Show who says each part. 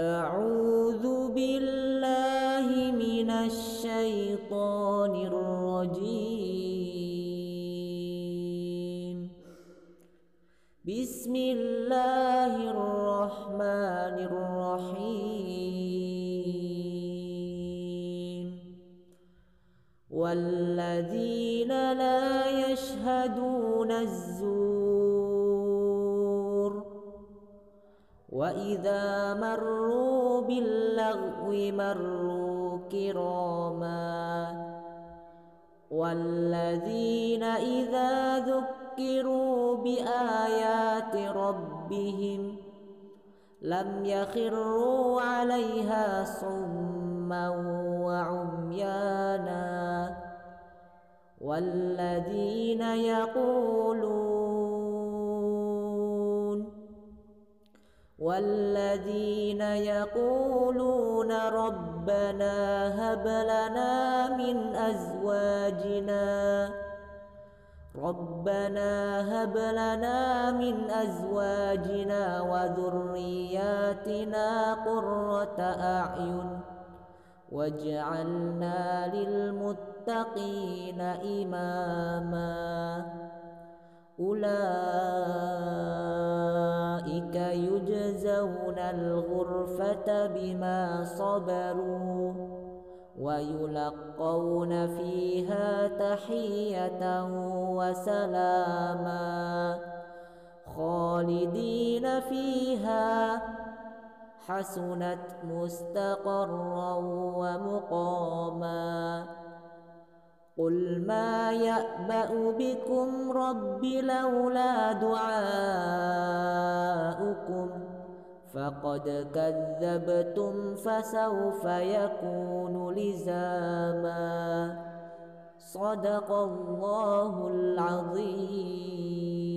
Speaker 1: أعوذ بالله من الشيطان الرجيم. بسم الله الرحمن الرحيم. والذين لا يشهدون الزور وإذا مروا باللغو مروا كراما والذين إذا ذكروا بآيات ربهم لم يخروا عليها صما وعميانا والذين يقولون والذين يقولون ربنا هب لنا من أزواجنا ربنا هب لنا من أزواجنا وذرياتنا قرة أعين واجعلنا للمتقين إماما. أولئك يجزون الغرفة بما صبروا ويلقون فيها تحية وسلاما خالدين فيها حسنت مستقرا ومقاما قل ما يأبأ بكم رب لولا دعاؤكم فقد كذبتم فسوف يكون لزاما صدق الله العظيم